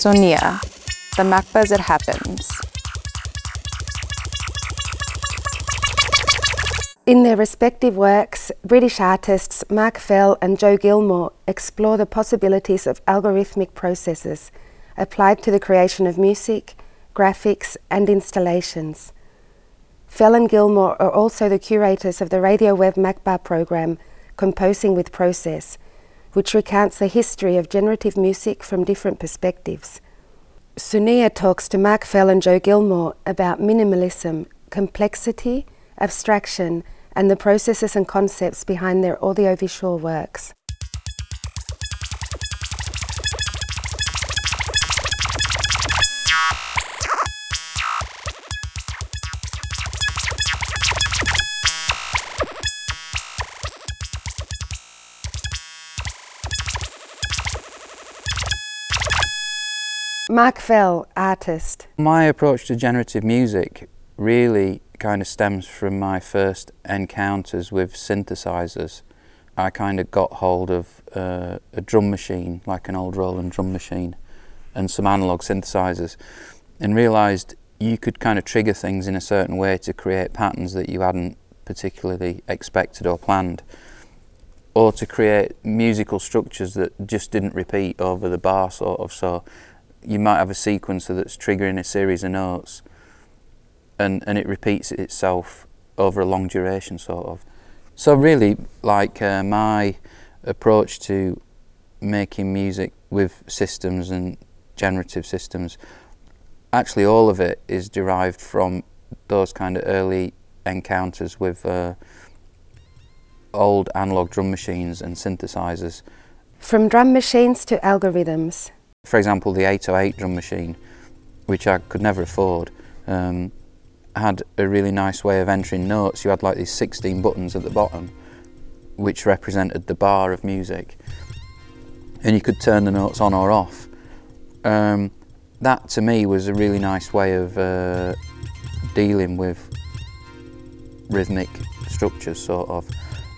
Sonia, the MACBA as it happens. In their respective works, British artists Mark Fell and Joe Gilmore explore the possibilities of algorithmic processes applied to the creation of music, graphics, and installations. Fell and Gilmore are also the curators of the Radio Web MACBA program, Composing with Process, which recounts the history of generative music from different perspectives. Sonia talks to Mark Fell and Joe Gilmore about minimalism, complexity, abstraction, and the processes and concepts behind their audiovisual works. Mark artist. My approach to generative music really kind of stems from my first encounters with synthesizers. I kind of got hold of uh, a drum machine, like an old Roland drum machine, and some analog synthesizers, and realized you could kind of trigger things in a certain way to create patterns that you hadn't particularly expected or planned, or to create musical structures that just didn't repeat over the bar, sort of. So you might have a sequencer that's triggering a series of notes and, and it repeats itself over a long duration sort of. So really like uh, my approach to making music with systems and generative systems, actually all of it is derived from those kind of early encounters with uh, old analog drum machines and synthesizers. From drum machines to algorithms. For example, the 808 drum machine, which I could never afford, um, had a really nice way of entering notes. You had like these 16 buttons at the bottom, which represented the bar of music, and you could turn the notes on or off. Um, that to me was a really nice way of uh, dealing with rhythmic structures, sort of.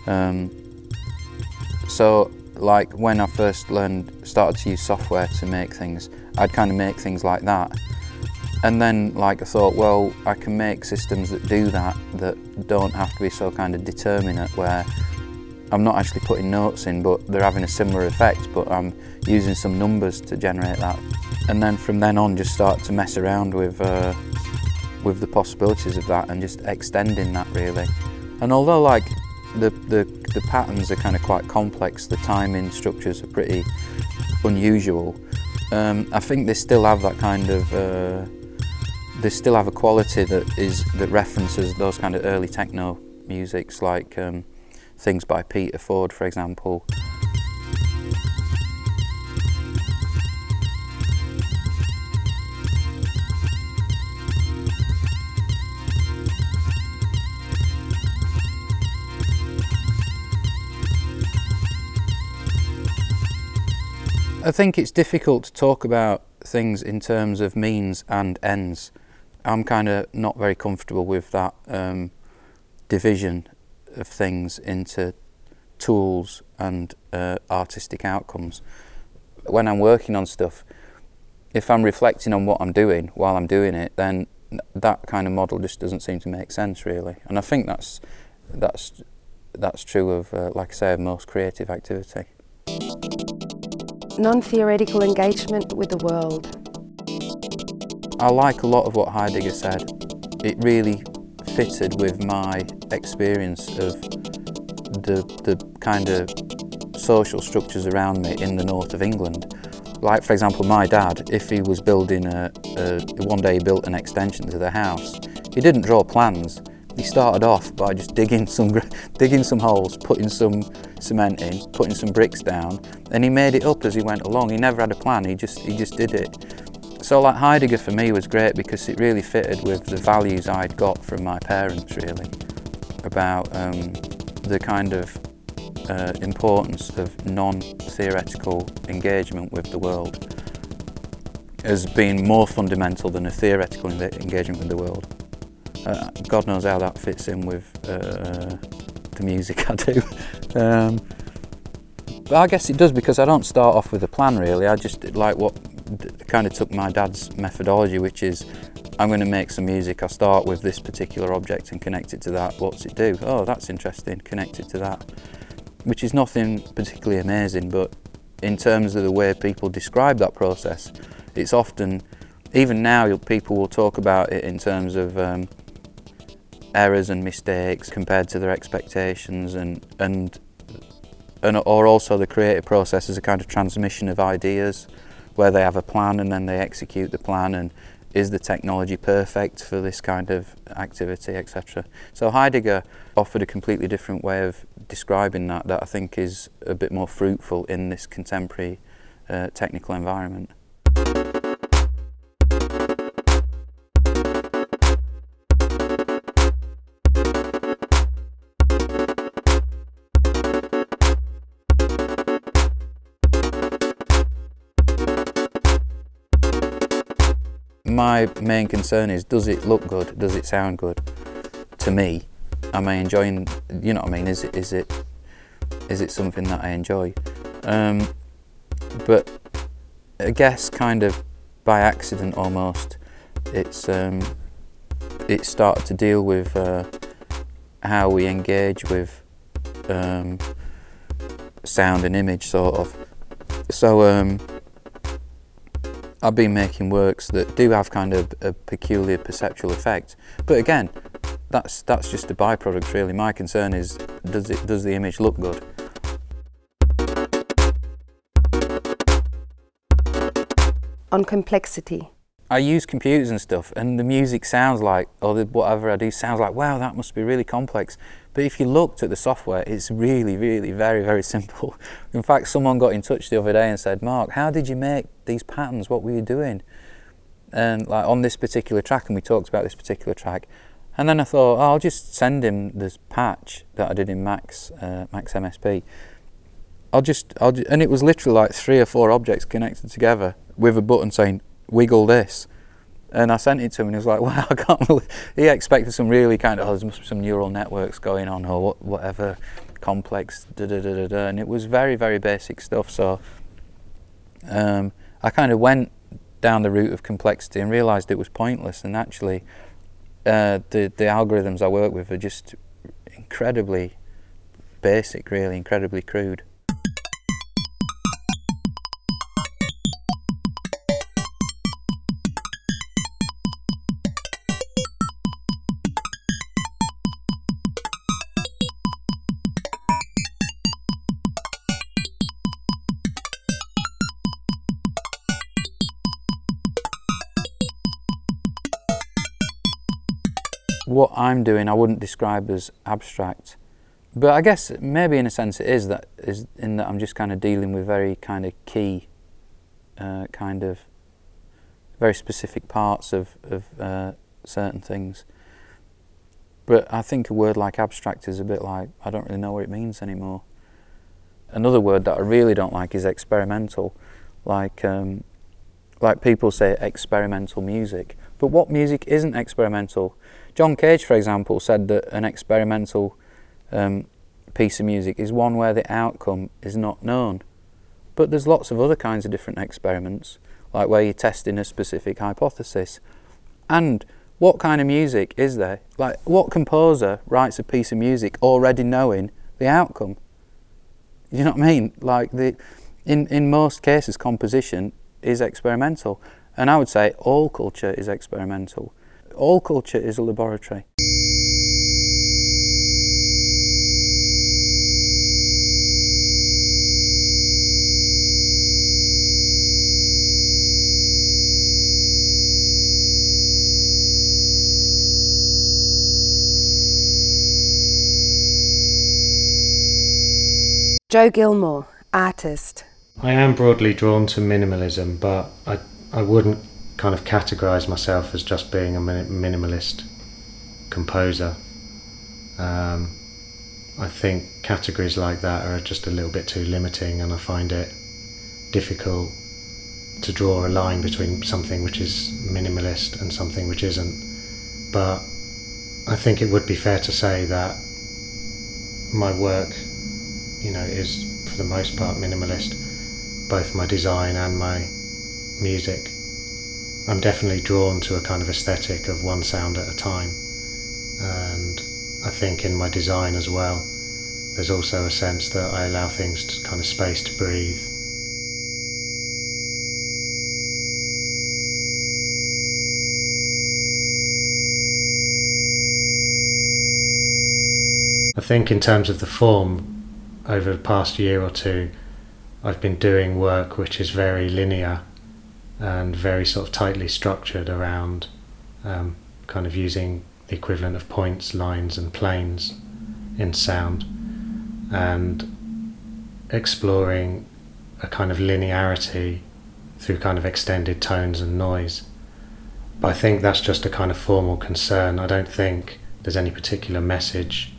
Um, so like when I first learned, started to use software to make things, I'd kind of make things like that. And then like I thought, well, I can make systems that do that, that don't have to be so kind of determinate where I'm not actually putting notes in, but they're having a similar effect, but I'm using some numbers to generate that. And then from then on, just start to mess around with, uh, with the possibilities of that and just extending that really. And although like the, the, the patterns are kind of quite complex, the timing structures are pretty unusual. Um, I think they still have that kind of, uh, they still have a quality that is that references those kind of early techno musics like um, things by Peter Ford, for example. I think it's difficult to talk about things in terms of means and ends. I'm kind of not very comfortable with that um, division of things into tools and uh, artistic outcomes. When I'm working on stuff, if I'm reflecting on what I'm doing while I'm doing it, then that kind of model just doesn't seem to make sense really. And I think that's that's that's true of, uh, like I say, of most creative activity non-theoretical engagement with the world. I like a lot of what Heidegger said. It really fitted with my experience of the, the kind of social structures around me in the north of England. Like, for example, my dad, if he was building a, a one day he built an extension to the house, he didn't draw plans. He started off by just digging some, digging some holes, putting some cement in, putting some bricks down, and he made it up as he went along. He never had a plan, he just, he just did it. So like Heidegger for me was great because it really fitted with the values I'd got from my parents really, about um, the kind of uh, importance of non-theoretical engagement with the world as being more fundamental than a theoretical engagement with the world. Uh, God knows how that fits in with uh, the music I do. Um, but I guess it does because I don't start off with a plan really. I just like what kind of took my dad's methodology, which is I'm going to make some music. I start with this particular object and connect it to that. What's it do? Oh, that's interesting. Connect it to that, which is nothing particularly amazing, but in terms of the way people describe that process, it's often, even now, people will talk about it in terms of um, errors and mistakes compared to their expectations, and and and or also the creative process is a kind of transmission of ideas, where they have a plan and then they execute the plan and is the technology perfect for this kind of activity, etc. So Heidegger offered a completely different way of describing that that I think is a bit more fruitful in this contemporary uh, technical environment. My main concern is does it look good? Does it sound good? To me, am I enjoying? You know what I mean? Is it is it is it something that I enjoy? Um, but I guess kind of by accident almost, it's um, it started to deal with uh, how we engage with um, sound and image, sort of. So um, I've been making works that do have kind of a peculiar perceptual effect, but again, that's that's just a byproduct. Really, my concern is does it does the image look good? On complexity. I use computers and stuff, and the music sounds like, or the, whatever I do sounds like, wow, that must be really complex. But if you looked at the software, it's really, really very, very simple. In fact, someone got in touch the other day and said, Mark, how did you make these patterns? What were you doing? And like on this particular track, and we talked about this particular track. And then I thought, oh, I'll just send him this patch that I did in Max, uh, Max MSP. I'll just, I'll and it was literally like three or four objects connected together with a button saying wiggle this. And I sent it to him and he was like, wow, I can't believe. He expected some really kind of, oh, there must be some neural networks going on or what, whatever complex, da da da da da. And it was very, very basic stuff. So um, I kind of went down the route of complexity and realised it was pointless. And actually, uh, the, the algorithms I work with are just incredibly basic, really, incredibly crude. What I'm doing, I wouldn't describe as abstract, but I guess maybe in a sense it is that is in that I'm just kind of dealing with very kind of key, uh, kind of very specific parts of of uh, certain things. But I think a word like abstract is a bit like I don't really know what it means anymore. Another word that I really don't like is experimental, like um, like people say experimental music. But what music isn't experimental? John Cage, for example, said that an experimental um, piece of music is one where the outcome is not known. But there's lots of other kinds of different experiments, like where you're testing a specific hypothesis. And what kind of music is there? Like, what composer writes a piece of music already knowing the outcome? You know what I mean? Like, the, in, in most cases, composition is experimental. And I would say all culture is experimental all culture is a laboratory. Joe Gilmore, artist. I am broadly drawn to minimalism, but I, I wouldn't kind of categorize myself as just being a minimalist composer. Um, I think categories like that are just a little bit too limiting, and I find it difficult to draw a line between something which is minimalist and something which isn't. But I think it would be fair to say that my work, you know, is for the most part minimalist. Both my design and my music. I'm definitely drawn to a kind of aesthetic of one sound at a time. And I think in my design as well, there's also a sense that I allow things to kind of space to breathe. I think in terms of the form, over the past year or two, I've been doing work which is very linear and very sort of tightly structured around um, kind of using the equivalent of points, lines, and planes in sound and exploring a kind of linearity through kind of extended tones and noise. But I think that's just a kind of formal concern. I don't think there's any particular message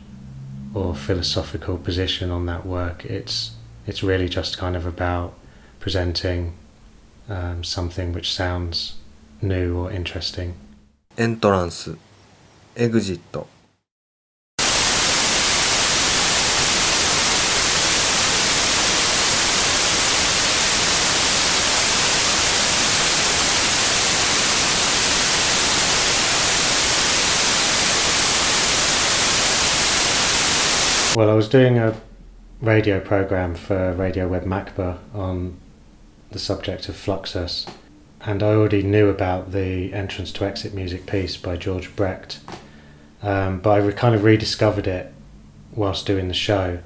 or philosophical position on that work. It's it's really just kind of about presenting um, something which sounds new or interesting. Entrance, exit. Well, I was doing a radio program for Radio Web Macba on the subject of Fluxus, and I already knew about the entrance to exit music piece by George Brecht, um, but I kind of rediscovered it whilst doing the show,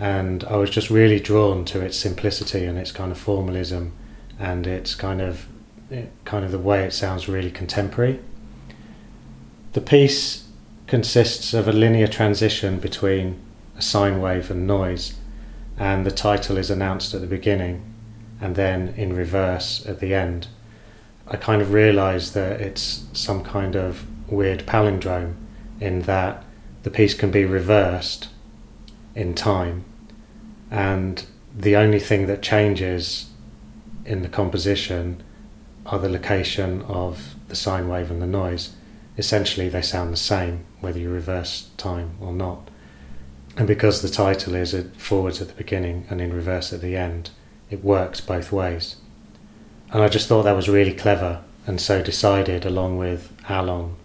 and I was just really drawn to its simplicity and its kind of formalism, and its kind of it, kind of the way it sounds really contemporary. The piece consists of a linear transition between a sine wave and noise, and the title is announced at the beginning and then in reverse at the end. I kind of realised that it's some kind of weird palindrome in that the piece can be reversed in time, and the only thing that changes in the composition are the location of the sine wave and the noise. Essentially, they sound the same whether you reverse time or not. And because the title is forwards at the beginning and in reverse at the end, it works both ways. And I just thought that was really clever, and so decided, along with Alon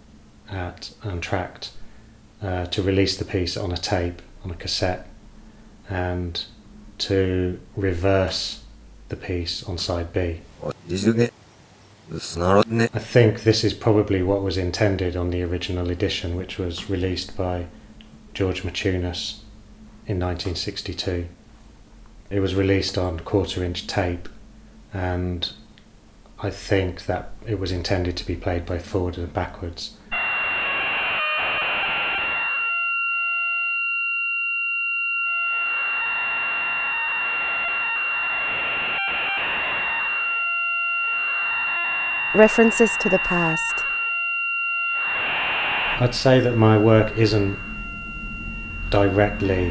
at Untracked, uh, to release the piece on a tape, on a cassette, and to reverse the piece on side B. I think this is probably what was intended on the original edition, which was released by George Maciunas in 1962. It was released on quarter inch tape, and I think that it was intended to be played both forward and backwards. References to the past. I'd say that my work isn't directly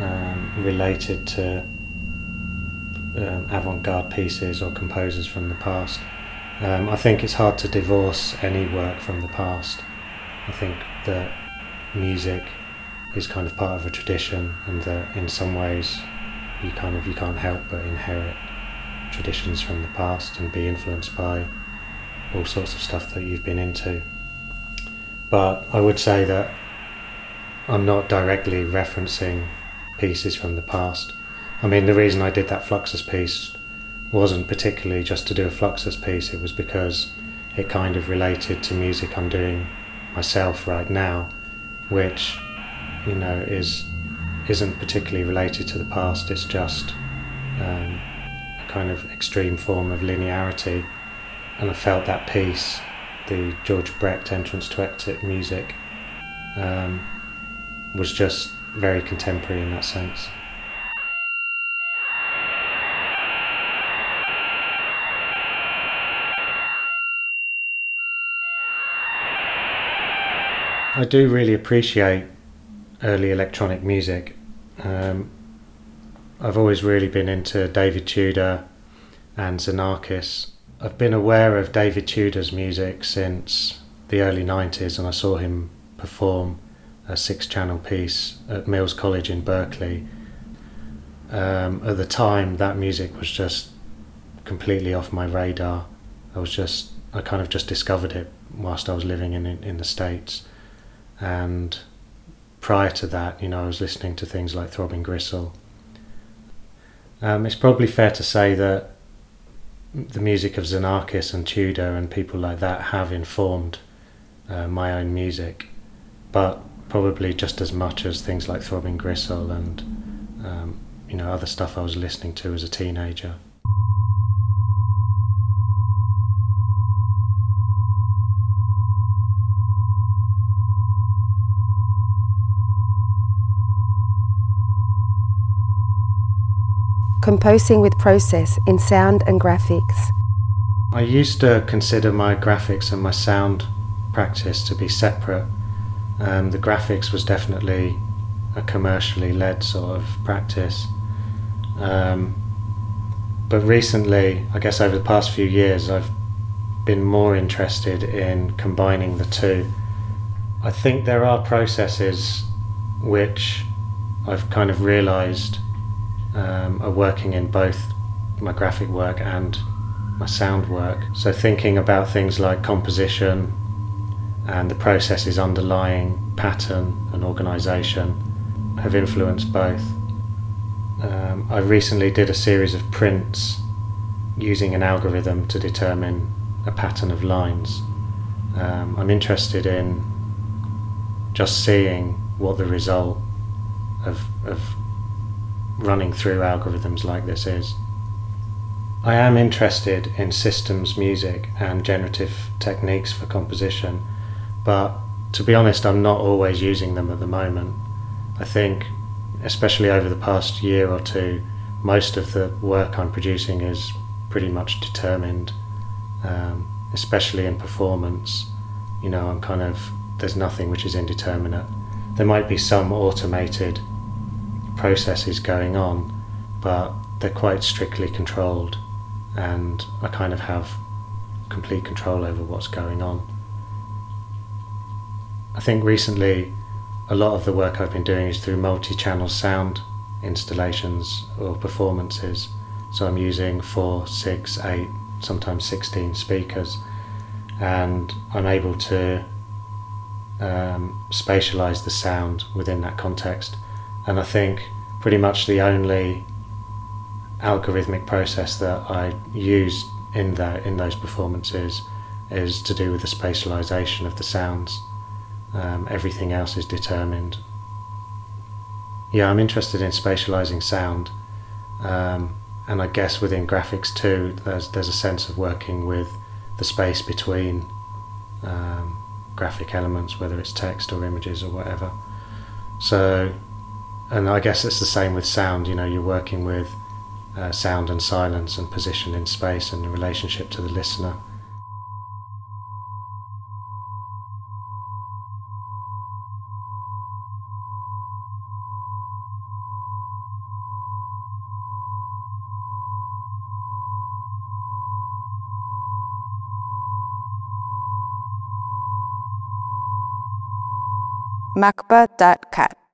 um, related to um, avant garde pieces or composers from the past. Um, I think it's hard to divorce any work from the past. I think that music is kind of part of a tradition, and that in some ways you kind of you can't help but inherit traditions from the past and be influenced by all sorts of stuff that you've been into. But I would say that I'm not directly referencing pieces from the past. I mean, the reason I did that Fluxus piece wasn't particularly just to do a Fluxus piece, it was because it kind of related to music I'm doing myself right now, which, you know, is isn't particularly related to the past, it's just um, a kind of extreme form of linearity. And I felt that piece, the George Brecht entrance to exit music, um, was just very contemporary in that sense. I do really appreciate early electronic music. Um, I've always really been into David Tudor and Xenakis. I've been aware of David Tudor's music since the early 90s, and I saw him perform a six channel piece at Mills College in Berkeley. Um, at the time, that music was just completely off my radar. I was just I kind of just discovered it whilst I was living in in the states, and prior to that, you know, I was listening to things like Throbbing Gristle. Um, it's probably fair to say that the music of Xenakis and Tudor and people like that have informed uh, my own music, but probably just as much as things like Throbbing Gristle and um, you know other stuff I was listening to as a teenager. Composing with process in sound and graphics. I used to consider my graphics and my sound practice to be separate. Um, the graphics was definitely a commercially led sort of practice. Um, but recently, I guess over the past few years, I've been more interested in combining the two. I think there are processes which I've kind of realized um, are working in both my graphic work and my sound work. So, thinking about things like composition and the processes underlying pattern and organization have influenced both. Um, I recently did a series of prints using an algorithm to determine a pattern of lines. Um, I'm interested in just seeing what the result of, of running through algorithms like this is. I am interested in systems music and generative techniques for composition, but to be honest, I'm not always using them at the moment. I think, especially over the past year or two, most of the work I'm producing is pretty much determined, um, especially in performance. You know, I'm kind of, there's nothing which is indeterminate. There might be some automated processes going on, but they're quite strictly controlled, and I kind of have complete control over what's going on. I think recently a lot of the work I've been doing is through multi channel sound installations or performances. So I'm using four, six, eight, sometimes 16 speakers, and I'm able to um, spatialize the sound within that context and I think pretty much the only algorithmic process that I use in that in those performances is to do with the spatialization of the sounds. Um, everything else is determined. Yeah, I'm interested in spatializing sound, um, and I guess within graphics too, there's there's a sense of working with the space between um, graphic elements, whether it's text or images or whatever. So and I guess it's the same with sound. You know, you're working with uh, sound and silence and position in space and the relationship to the listener. macba.cat